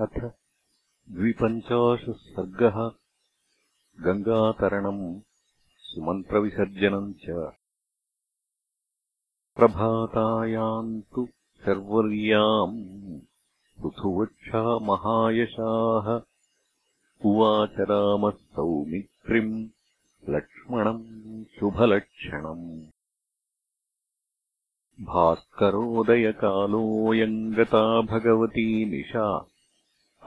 अथ द्विपञ्चाशः सर्गः गङ्गातरणम् सुमन्त्रविसर्जनम् च। प्रभातायाम् तु शर्वर्याम् पृथुवक्षा महायशाः उवाच रामः सौमित्रिम् लक्ष्मणम् शुभलक्षणम्। भास्करोदयकालोऽयम् गता भगवती निशा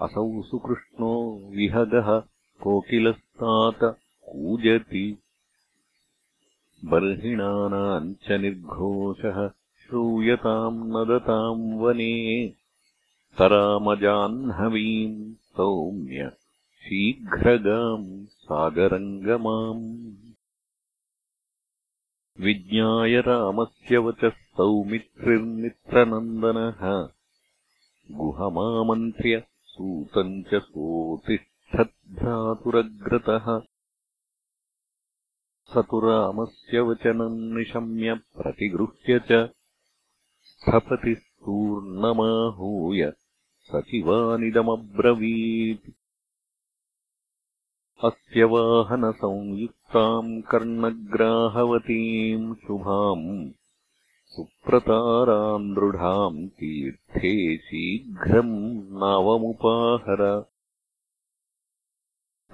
असौ सुकृष्णो विहगः कोकिलस्तात कूजति। बर्हिणानाम् च निर्घोषः श्रूयताम् नदताम् वने। तरामजाह्नवीम् सौम्य शीघ्रगाम् सागरङ्गमाम्। विज्ञाय रामस्य वचः सौमित्रिर्मित्रनन्दनः गुहमामन्त्र्य सूतम् च सोऽतिष्ठद्भ्रातुरग्रतः स तु रामस्य वचनम् निशम्य प्रतिगृह्य च। स्थपतिस्तूर्णमाहूय सचिवानिदमब्रवीत्। अस्य वाहनसंयुक्ताम् कर्णग्राहवतीम् शुभाम् सुप्रताराम् दृढाम् तीर्थे शीघ्रम् नावमुपाहर।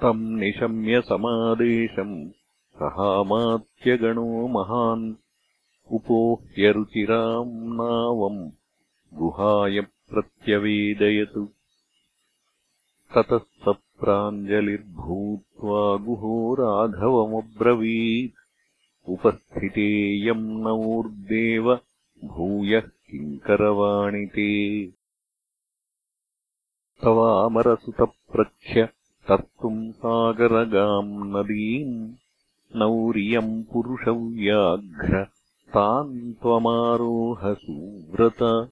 तम् निशम्य समादेशम् सहामात्यगणो महान्। उपोह्यरुचिराम् नावम् गुहाय प्रत्यवेदयतु। ततः सप्राञ्जलिर्भूत्वा गुहो राघवमब्रवीत् उपस्थितेयम् नवोर्देव भूयः किङ्करवाणि ते। तवामरसुतप्रख्य तर्तुम् सागरगाम् नदीम् नौर्यम् पुरुषव्याघ्र तान् त्वमारोहसुव्रत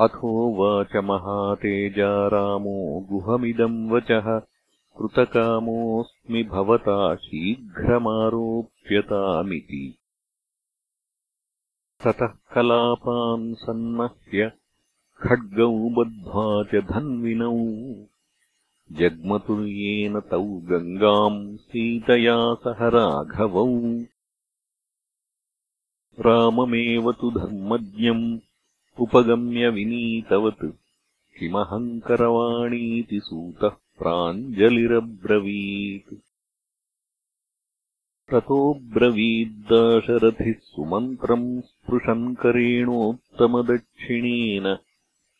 अथोवाच महातेजा रामो गुहमिदम् वचः कृतकामोऽस्मि भवता शीघ्रमारोप्यतामिति। ततः कलापान् सन्नह्य खड्गौ बद्ध्वा च धन्विनौ। जग्मतुर्येन तौ गङ्गाम् सीतया सह राघवौ। राममेव तु धर्मज्ञम् उपगम्य विनीतवत्। किमहङ्करवाणीति सूतः प्राञ्जलिरब्रवीत्। ततोऽब्रवीद्दाशरथिः सुमन्त्रम् स्पृशन् करेणोत्तमदक्षिणेन।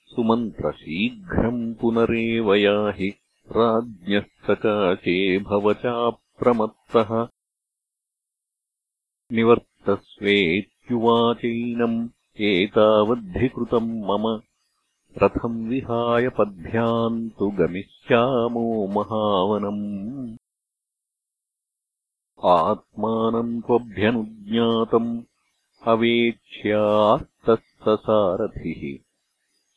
सुमन्त्रशीघ्रम् पुनरेव याहि राज्ञः सकाशे भवचाप्रमत्तः। निवर्तस्वेत्युवाचैनम् एतावद्धिकृतम् मम रथम् विहाय पद्भ्याम् तु गमिष्यामो महावनम् आत्मानम् त्वभ्यनुज्ञातम् अवेक्ष्यास्तः ससारथिः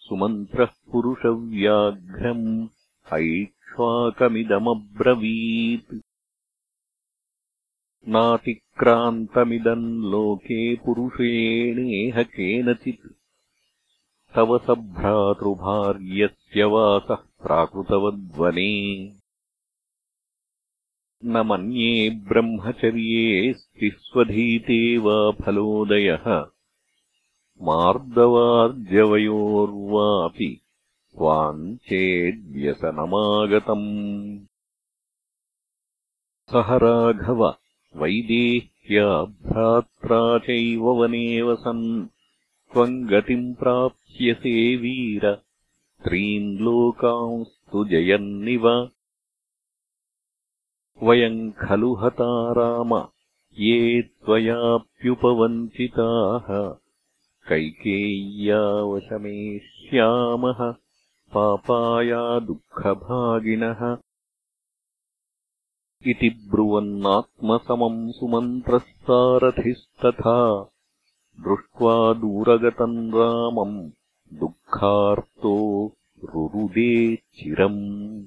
सुमन्त्रः पुरुषव्याघ्रम् ऐक्ष्वाकमिदमब्रवीत्। नातिक्रान्तमिदम् लोके पुरुषेणेह केनचित् तव स भ्रातृभार्यस्य वासः प्राकृतवद्वने न मन्ये ब्रह्मचर्येऽस्ति स्वधीते वा फलोदयः। मार्दवार्जवयोर्वापि त्वाम् चेद्व्यसनमागतम् सह राघव वैदेह्या भ्रात्रा चैव वने वसन् त्वम् गतिम् प्राप्स्यसे वीर। त्रीन् लोकांस्तु जयन्निव। वयम् खलु हता राम ये त्वयाप्युपवञ्चिताः। कैकेय्यावशमेष्यामः पापाया दुःखभागिनः। इति ब्रुवन्नात्मसमम् सुमन्त्रः सारथिस्तथा दृष्ट्वा दूरगतम् रामम् दुःखार्तो रुरुदे चिरम्।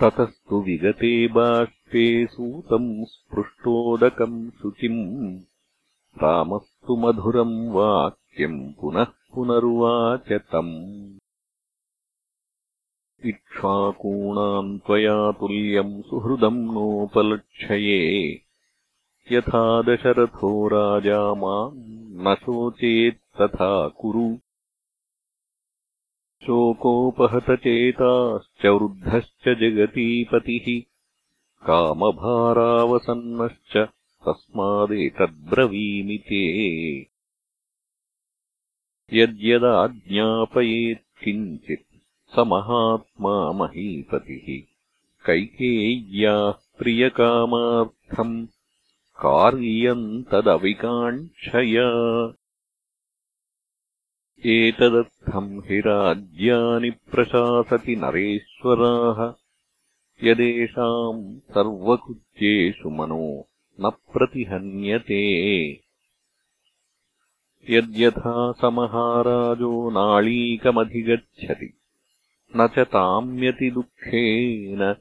ततस्तु विगते बाष्पे सूतम् स्पृष्टोदकम् शुचिम्। रामस्तु मधुरम् वाक्यम् पुनः पुनरुवाच तम्। इक्ष्वाकूणाम् त्वया तुल्यम् सुहृदम् नोपलक्षये। यथा दशरथो राजा माम् न शोचेत्तथा कुरु। शोकोपहतचेताश्च वृद्धश्च जगतीपतिः। कामभारावसन्नश्च तस्मादेतद्ब्रवीमि ते यद्यदाज्ञापयेत्किञ्चित् स महात्मा महीपतिः। कैकेय्याः प्रियकामार्थम् कार्यम् तदविकाङ्क्षया एतदर्थम् हि राज्यानि प्रशासति नरेश्वराः। यदेषाम् सर्वकृत्येषु मनो न प्रतिहन्यते। यद्यथा स महाराजो नाळीकमधिगच्छति न च ताम्यतिदुःखेन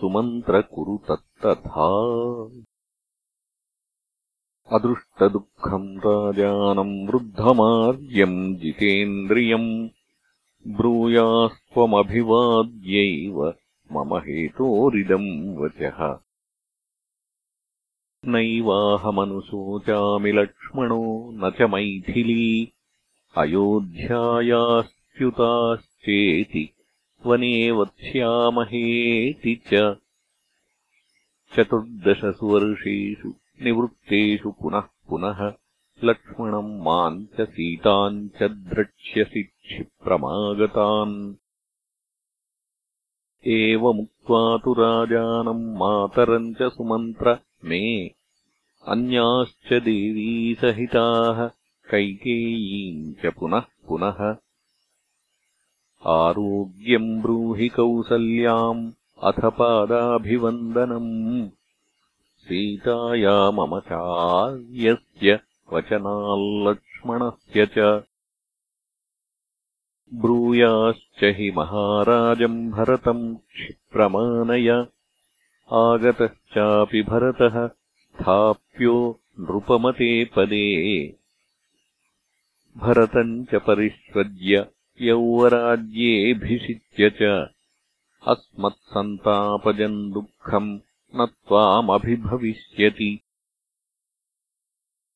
सुमन्त्र कुरु तत्तथा अदृष्टदुःखम् राजानम् वृद्धमार्यम् जितेन्द्रियम् ब्रूयास्त्वमभिवाद्यैव मम हेतोरिदम् वचः। नैवाहमनुशोचामि लक्ष्मणो न च मैथिली अयोध्यायास्त्युताश्चेति वने वक्ष्यामहेति च। चतुर्दशसु वर्षेषु निवृत्तेषु पुनः पुनः लक्ष्मणम् माम् च सीताम् च द्रक्ष्यसि क्षिप्रमागतान्। एवमुक्त्वा तु राजानम् मातरम् च सुमन्त्र मे अन्याश्च देवीसहिताः कैकेयीम् च पुनः पुनः। आरोग्यम् ब्रूहि कौसल्याम् अथ पादाभिवन्दनम् सीताया मम चार्यस्य वचनाल्लक्ष्मणस्य च। ब्रूयाश्च हि महाराजम् भरतम् क्षिप्रमानय आगतश्चापि भरतः स्थाप्यो नृपमते पदे। भरतम् च परिष्वज्य यौवराज्येऽभिषिच्य च। अस्मत्सन्तापजम् दुःखम् न त्वामभिभविष्यति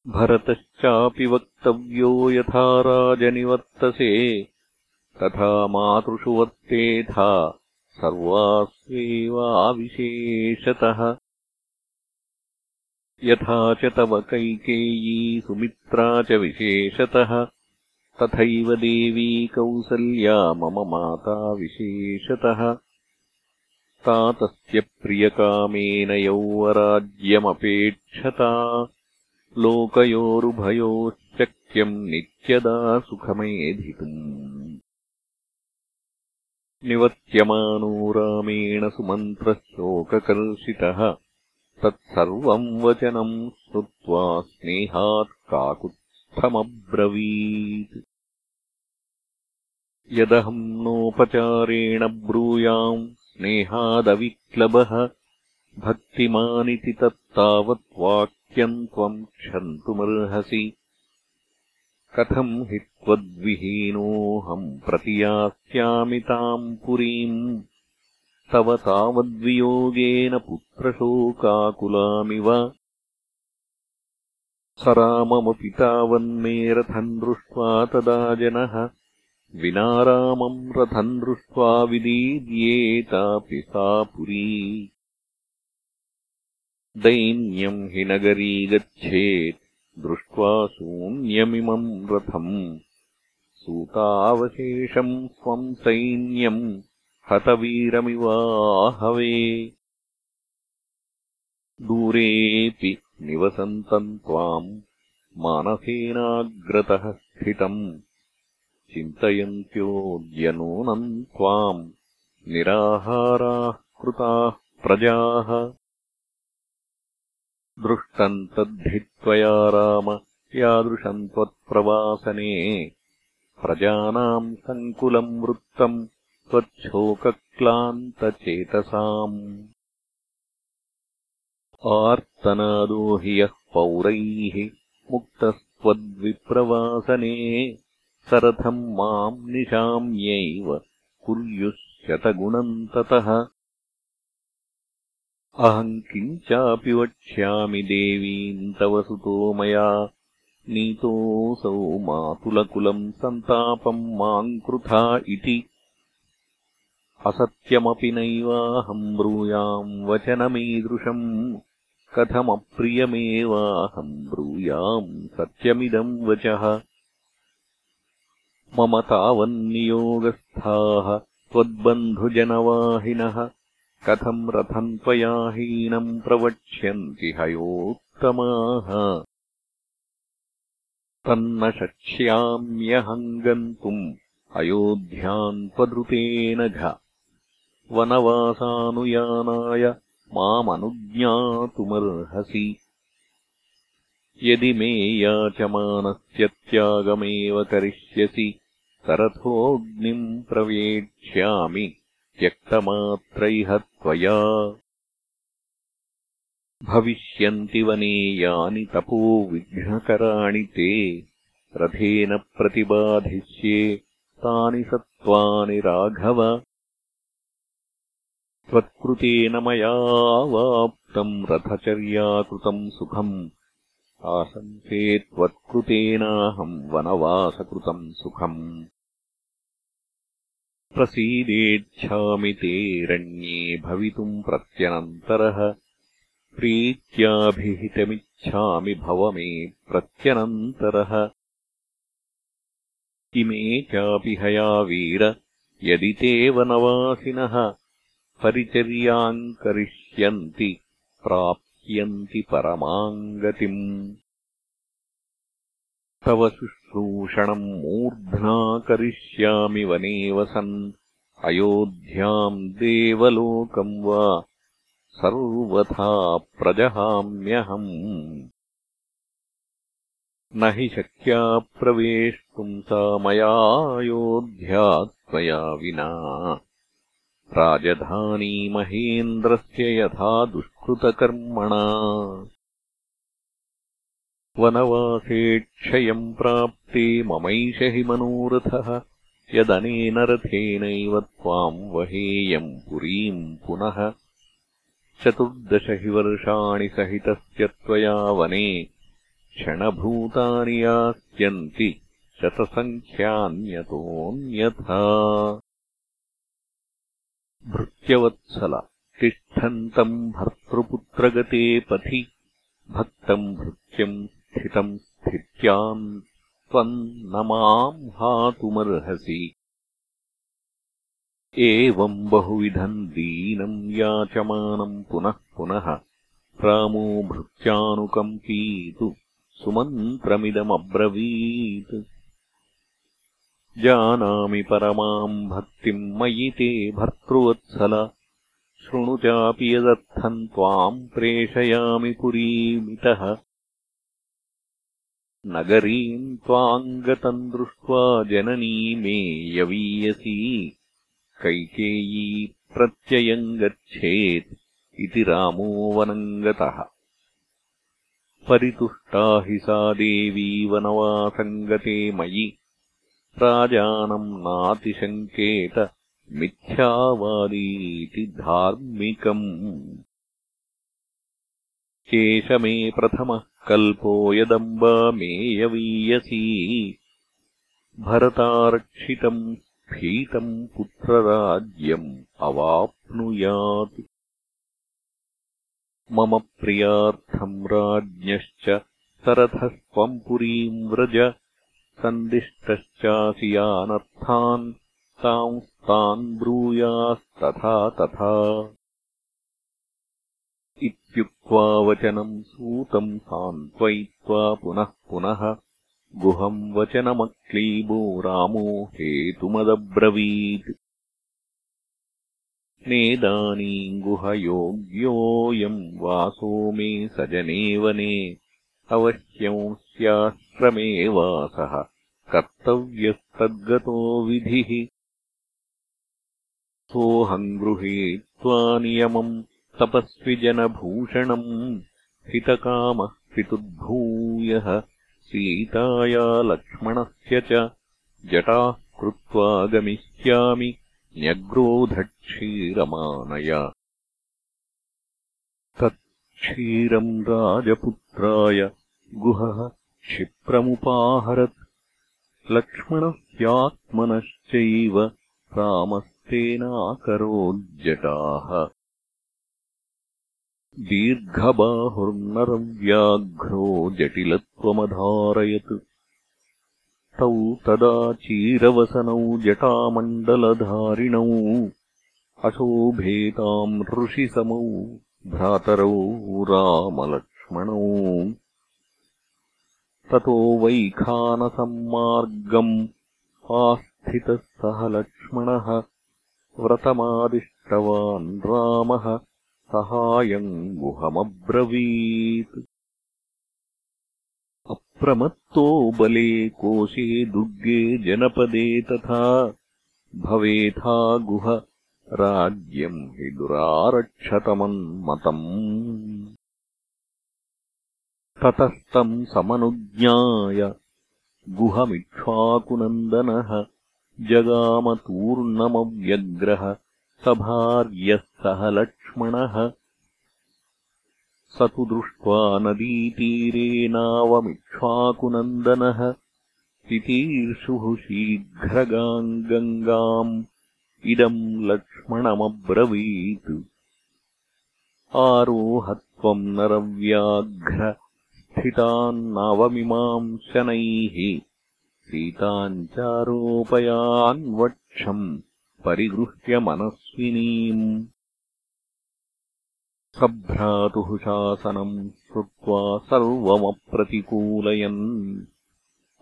भरतश्चापि वक्तव्यो यथा राजनिवर्तसे तथा मातृषु वर्तेथा सर्वास्वेवाविशेषतः। यथा च तव कैकेयी सुमित्रा च विशेषतः तथैव देवी कौसल्या मम माता विशेषतः तातस्य प्रियकामेन यौवराज्यमपेक्षता। लोकयोरुभयोश्चक्यम् नित्यदा सुखमेधितुम्। निवर्त्यमानो रामेण सुमन्त्रः शोककर्षितः तत्सर्वम् वचनम् श्रुत्वा स्नेहात् काकुत्स्थमब्रवीत्। यदहम् नोपचारेण ब्रूयाम् स्नेहादविक्लबः भक्तिमानिति तत्तावत् वाक्यम् त्वम् क्षन्तुमर्हसि। कथम् हि त्वद्विहीनोऽहम् प्रतियास्यामि ताम् पुरीम्। तव तावद्वियोगेन पुत्रशोकाकुलामिव स राममपि तावन्मे रथम् दृष्ट्वा तदा जनः विना रामम् रथम् दृष्ट्वा विदीर्येतापि सा पुरी। दैन्यम् हि नगरी गच्छेत् दृष्ट्वा शून्यमिमम् रथम्। सूतावशेषम् स्वम् सैन्यम् हतवीरमिवाहवे। दूरेऽपि निवसन्तम् त्वाम् मानसेनाग्रतः स्थितम् चिन्तयन्त्योऽद्यनूनम् त्वाम् निराहाराः कृताः प्रजाः। दृष्टम् तद्धि त्वया राम यादृशम् त्वत्प्रवासने। प्रजानाम् सङ्कुलम् वृत्तम् त्वच्छोकक्लान्तचेतसाम्। आर्तनादो हि यः पौरैः मुक्तस्त्वद्विप्रवासने सरथम् माम् निशाम्यैव कुर्युः शतगुणम् ततः। अहम् किञ्चापि वक्ष्यामि देवीम् तव सुतो मया। नीतोऽसौ मातुलकुलम् सन्तापम् माम् कृथा इति। असत्यमपि नैवाहम् ब्रूयाम् वचनमीदृशम् कथमप्रियमेवाहम् ब्रूयाम् सत्यमिदम् वचः मम तावन्नियोगस्थाः त्वद्बन्धुजनवाहिनः। कथम् रथम् त्वया हीनम् प्रवक्ष्यन्ति हयोत्तमाः। तन्न शक्ष्याम्यहम् गन्तुम् अयोध्याम् त्वदृतेन घ। वनवासानुयानाय मामनुज्ञातुमर्हसि। यदि मे याचमानस्य त्यागमेव करिष्यसि सरथोऽग्निम् प्रवेक्ष्यामि त्यक्तमात्रैह त्वया। भविष्यन्ति वने यानि तपो विघ्नकराणि ते रथेन प्रतिबाधिष्ये तानि सत्त्वानि राघव। त्वत्कृतेन मयावाप्तम् रथचर्याकृतम् सुखम् आशंसे त्वत्कृतेनाहम् वनवासकृतम् सुखम्। प्रसीदेच्छामि ते रण्ये भवितुम् प्रत्यनन्तरः। प्रीत्याभिहितमिच्छामि भव मे प्रत्यनन्तरः। इमे चापि हयावीर यदि ते वनवासिनः। परिचर्याम् करिष्यन्ति प्राप्यन्ति परमाम् गतिम् तव शुश्रूषणम् मूर्ध्ना करिष्यामि वने वसन्। अयोध्याम् देवलोकम् वा? सर्वथा प्रजहाम्यहम्। न हि शक्या प्रवेष्टुम् सा मयायोध्या त्वया विना राजधानी महेन्द्रस्य यथा दुष्कृतकर्मणा। वनवासे क्षयम् प्राप्ते ममैष हि मनोरथः यदनेन रथेनैव त्वाम् वहेयम् पुरीम् पुनः। चतुर्दश हि वर्षाणि सहितस्य त्वया वने क्षणभूतानि यास्यन्ति शतसङ्ख्यान्यतोऽन्यथा भृत्यवत्सल। तिष्ठन्तम् भर्तृपुत्रगते पथि। भक्तम् भृत्यम् स्थितम् स्थित्याम्। त्वम् न माम् हातुमर्हसि एवम् बहुविधम् दीनम् याचमानम् पुनः पुनः। रामो भृत्यानुकम्पीतु। सुमन्त्रमिदमब्रवीत् जानामि परमाम् भक्तिम् मयि ते भर्तृवत्सल। शृणु चापि यदर्थम् त्वाम् प्रेषयामि पुरीमितः। नगरीम् त्वाम् गतम् दृष्ट्वा जननी मे यवीयसी। कैकेयी प्रत्ययम् गच्छेत् इति रामो वनम् गतः परितुष्टा हि सा देवी वनवासम् गते मयि राजानम् नातिशङ्केत मिथ्यावादीति धार्मिकम्। एष मे प्रथमः कल्पो यदम्बा मेयवीयसी भरतारक्षितम् स्फीतम् पुत्रराज्यम् अवाप्नुयात्। मम प्रियार्थम् राज्ञश्च सरथस्त्वम् पुरीम् व्रज सन्दिष्टश्चासि यानर्थान् तांस्तान् ब्रूयास्तथा तथा। इत्युक्त्वा वचनम् सूतम् सान्त्वयित्वा पुनः पुनः गुहम् वचनमक्लीबो रामो हेतुमदब्रवीत् नेदानीम् गुहयोग्योऽयम् वासो मे सजने वने अवश्यम् स्याश्रमे वासः कर्तव्यस्तद्गतो विधिः। सोऽहम् गृहीत्वा नियमम् तपस्विजनभूषणम् हितकामः पितुर्भूयः सीताया लक्ष्मणस्य च। जटाः कृत्वा गमिष्यामि न्यग्रोधक्षीरमानय। तत्क्षीरम् राजपुत्राय गुहः क्षिप्रमुपाहरत् लक्ष्मणस्यात्मनश्चैव रामस्तेनाकरोज्जटाः। दीर्घबाहुर्नरव्याघ्रो जटिलत्वमधारयत्। तौ तदा चीरवसनौ जटामण्डलधारिणौ। अशोभेताम् ऋषिसमौ भ्रातरौ रामलक्ष्मणौ ततो वैखानसम्मार्गम् आस्थितः सः लक्ष्मणः व्रतमादिष्टवान् रामः सहायम् गुहमब्रवीत्। अप्रमत्तो बले कोशे दुर्गे जनपदे तथा भवेथा गुह राज्यम् हि दुरारक्षतमन्मतम् ततस्तम् समनुज्ञाय गुहमिक्ष्वाकुनन्दनः जगामतूर्णमव्यग्रह सभार्यः सह लक्ष्मणः। स तु दृष्ट्वा नदीतीरेणावमिक्ष्वाकुनन्दनः तितीर्षुः शीघ्रगाम् गङ्गाम् इदम् लक्ष्मणमब्रवीत्। आरोहत्वम् नरव्याघ्र स्थितान्नावमिमाम् शनैः सीताम् चारोपयान्वक्षम् परिगृह्य मनस्विनीम् सभ्रातुः शासनम् श्रुत्वा सर्वमप्रतिकूलयन्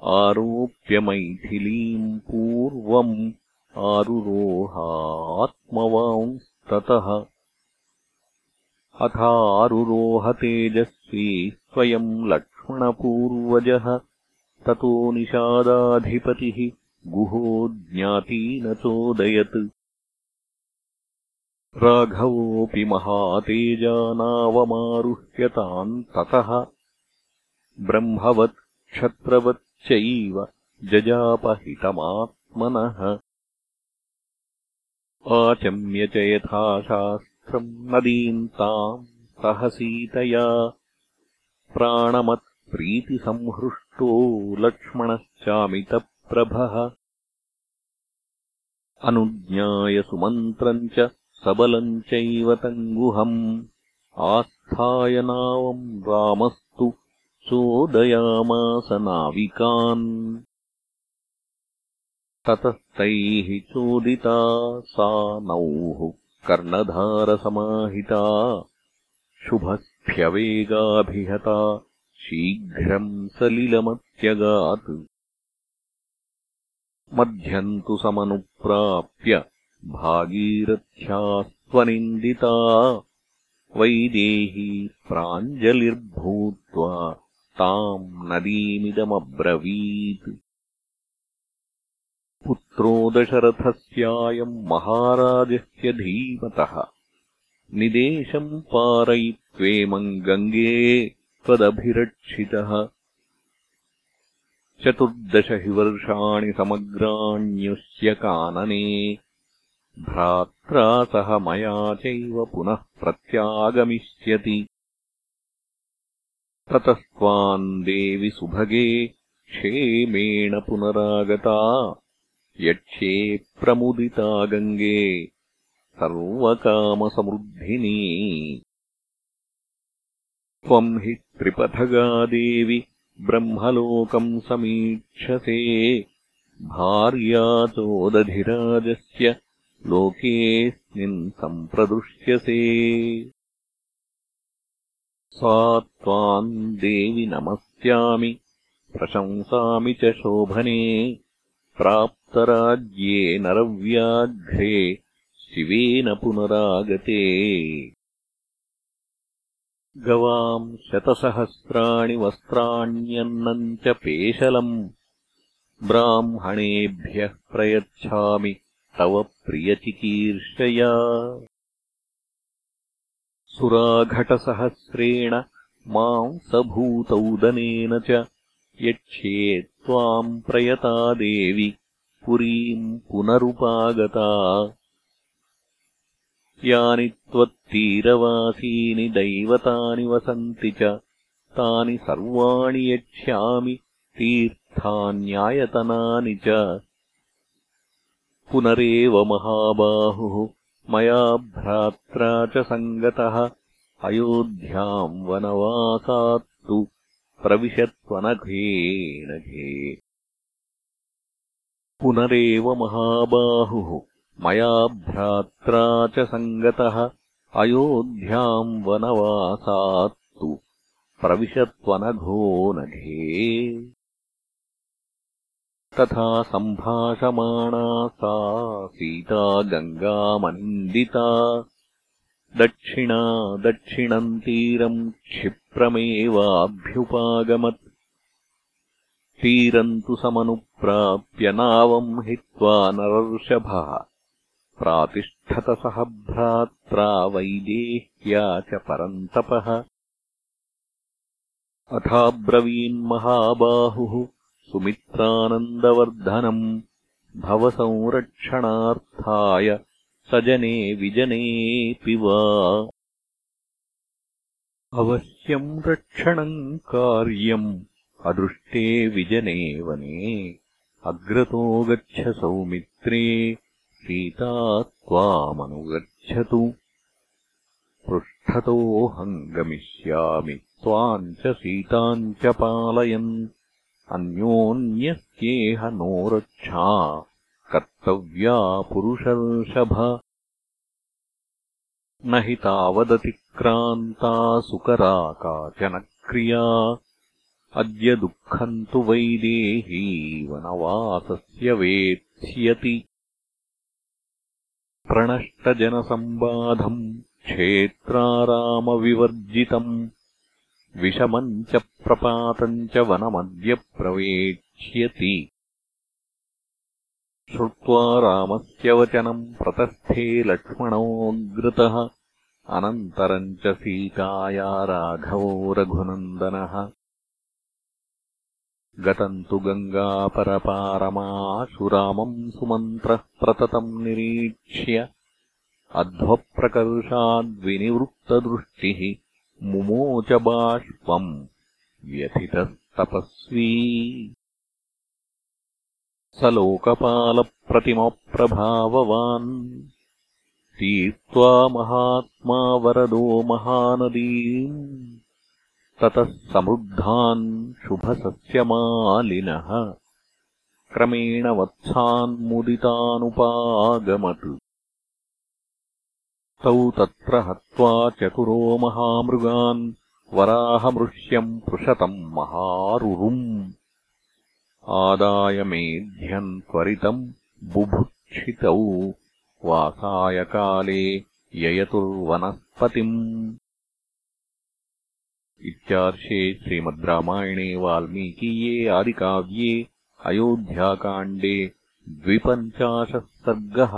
आरोप्य मैथिलीम् पूर्वम् आरुरोहात्मवांस्ततः। अथारुरोहतेजस्वी स्वयम् लक्ष्मणपूर्वजः ततो निषादाधिपतिः गुहो ज्ञातीनचोदयत्। राघवोऽपि महातेजानावमारुह्यताम् ततः। ब्रह्मवत् क्षत्रवच्चैव जजापहितमात्मनः। आचम्य च यथाशास्त्रम् नदीम् ताम् सहसीतया प्राणमत्प्रीतिसंहृष्टो लक्ष्मणश्चामितप्रभः। अनुज्ञाय सुमन्त्रम् च सबलम् चैव तङ्गुहम्। आस्थाय नावम् रामस्तु चोदयामास नाविकान्। ततस्तैः चोदिता सा नौः कर्णधारसमाहिता शुभस्फ्यवेगाभिहता शीघ्रम् सलिलमत्यगात् मध्यम् तु समनुप्राप्य भागीरथ्यास्त्वनिन्दिता वैदेही प्राञ्जलिर्भूत्वा ताम् नदीमिदमब्रवीत् पुत्रो दशरथस्यायम् महाराजस्य धीमतः निदेशम् पारयित्वेमम् गङ्गे त्वदभिरक्षितः चतुर्दश हि वर्षाणि समग्राण्युष्य कानने। भ्रात्रा सह मया चैव पुनः प्रत्यागमिष्यति। ततस्त्वाम् देवि सुभगे क्षेमेण पुनरागता। यक्ष्ये प्रमुदिता गङ्गे सर्वकामसमृद्धिनी। त्वम् हि त्रिपथगादेवि ब्रह्मलोकम् समीक्षसे। भार्या चोदधिराजस्य लोकेऽस्मिन् सम्प्रदृश्यसे सा त्वाम् देवि नमस्यामि प्रशंसामि च शोभने। प्राप्तराज्ये नरव्याघ्रे शिवेन पुनरागते। गवाम् शतसहस्राणि वस्त्राण्यन्नम् च पेशलम्। ब्राह्मणेभ्यः प्रयच्छामि तव प्रियचिकीर्षया। सुराघटसहस्रेण मांसभूतौदनेन च यक्ष्ये त्वाम् प्रयता देवि। पुरीम् पुनरुपागता यानि त्वत्तीरवासीनि दैवतानि वसन्ति च तानि सर्वाणि यक्ष्यामि तीर्थान्यायतनानि च। पुनरेव महाबाहुः मया भ्रात्रा च सङ्गतः अयोध्याम् वनवासात्तु प्रविशत्वनघे पुनरेव महाबाहुः मया भ्रात्रा च सङ्गतः अयोध्याम् वनवासात्तु। प्रविशत्वनघो नघे तथा सम्भाषमाणा सा सीता गङ्गामनिन्दिता दक्षिणा दक्षिणम् तीरम् क्षिप्रमेवाभ्युपागमत्। तीरम् तु समनुप्राप्य नावम् हित्वा नरर्षभः प्रातिष्ठतसह भ्रात्रा वैदेह्या च परन्तपः। अथाब्रवीन्महाबाहुः सुमित्रानन्दवर्धनम् भवसंरक्षणार्थाय सजने विजनेऽपि वा। अवश्यम् रक्षणम् कार्यम् अदृष्टे विजने वने अग्रतो गच्छ सौमित्रे सीता त्वामनुगच्छतु पृष्ठतोऽहम् गमिष्यामि त्वाम् च सीताम् च पालयन्। अन्योन्यस्येह नो रक्षा कर्तव्या पुरुषर्षभ। न हि तावदतिक्रान्ता सुकरा काचन क्रिया। अद्य दुःखम् तु वैदेही वनवासस्य वेत्स्यति प्रणष्टजनसम्बाधम् क्षेत्रारामविवर्जितम् विषमम् च प्रपातम् च वनमद्य प्रवेक्ष्यति श्रुत्वा रामस्य वचनम् प्रतस्थे लक्ष्मणोऽग्रतः अनन्तरम् च सीताया राघवो रघुनन्दनः गतम् तु गङ्गापरपारमाशुरामम् सुमन्त्रः प्रततम् निरीक्ष्य अध्वप्रकर्षाद्विनिवृत्तदृष्टिः मुमोच बाष्पम् व्यथितस्तपस्वी। स लोकपालप्रतिमप्रभाववान् तीर्त्वा महात्मा वरदो महानदीम् ततः समृद्धान् शुभसस्यमालिनः। क्रमेण वत्सान्मुदितानुपागमत् तौ तत्र हत्वा चतुरो महामृगान् वराहमृष्यम् पृषतम् महारुरुम्। आदाय मेध्यम् त्वरितम् बुभुक्षितौ। वासाय काले ययतुर्वनस्पतिम् इत्यार्षे श्रीमद् रामायणे वाल्मीकीये आदिकाव्ये अयोध्याकाण्डे द्विपञ्चाशः सर्गः